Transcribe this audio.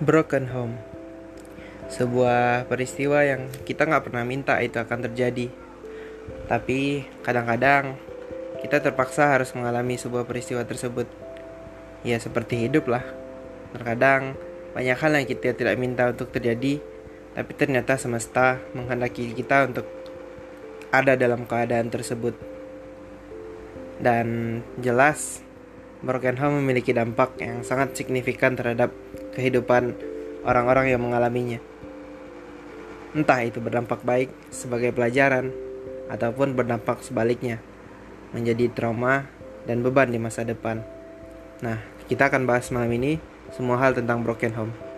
Broken home. Sebuah peristiwa yang kita nggak pernah minta itu akan terjadi. Tapi kadang-kadang kita terpaksa harus mengalami sebuah peristiwa tersebut. Ya seperti hidup lah. Terkadang banyak hal yang kita tidak minta untuk terjadi Tapi ternyata semesta menghendaki kita untuk ada dalam keadaan tersebut. Dan jelas broken home memiliki dampak yang sangat signifikan terhadap kehidupan orang-orang yang mengalaminya. Entah itu berdampak baik sebagai pelajaran ataupun berdampak sebaliknya menjadi trauma dan beban di masa depan. Nah, kita akan bahas malam ini semua hal tentang broken home.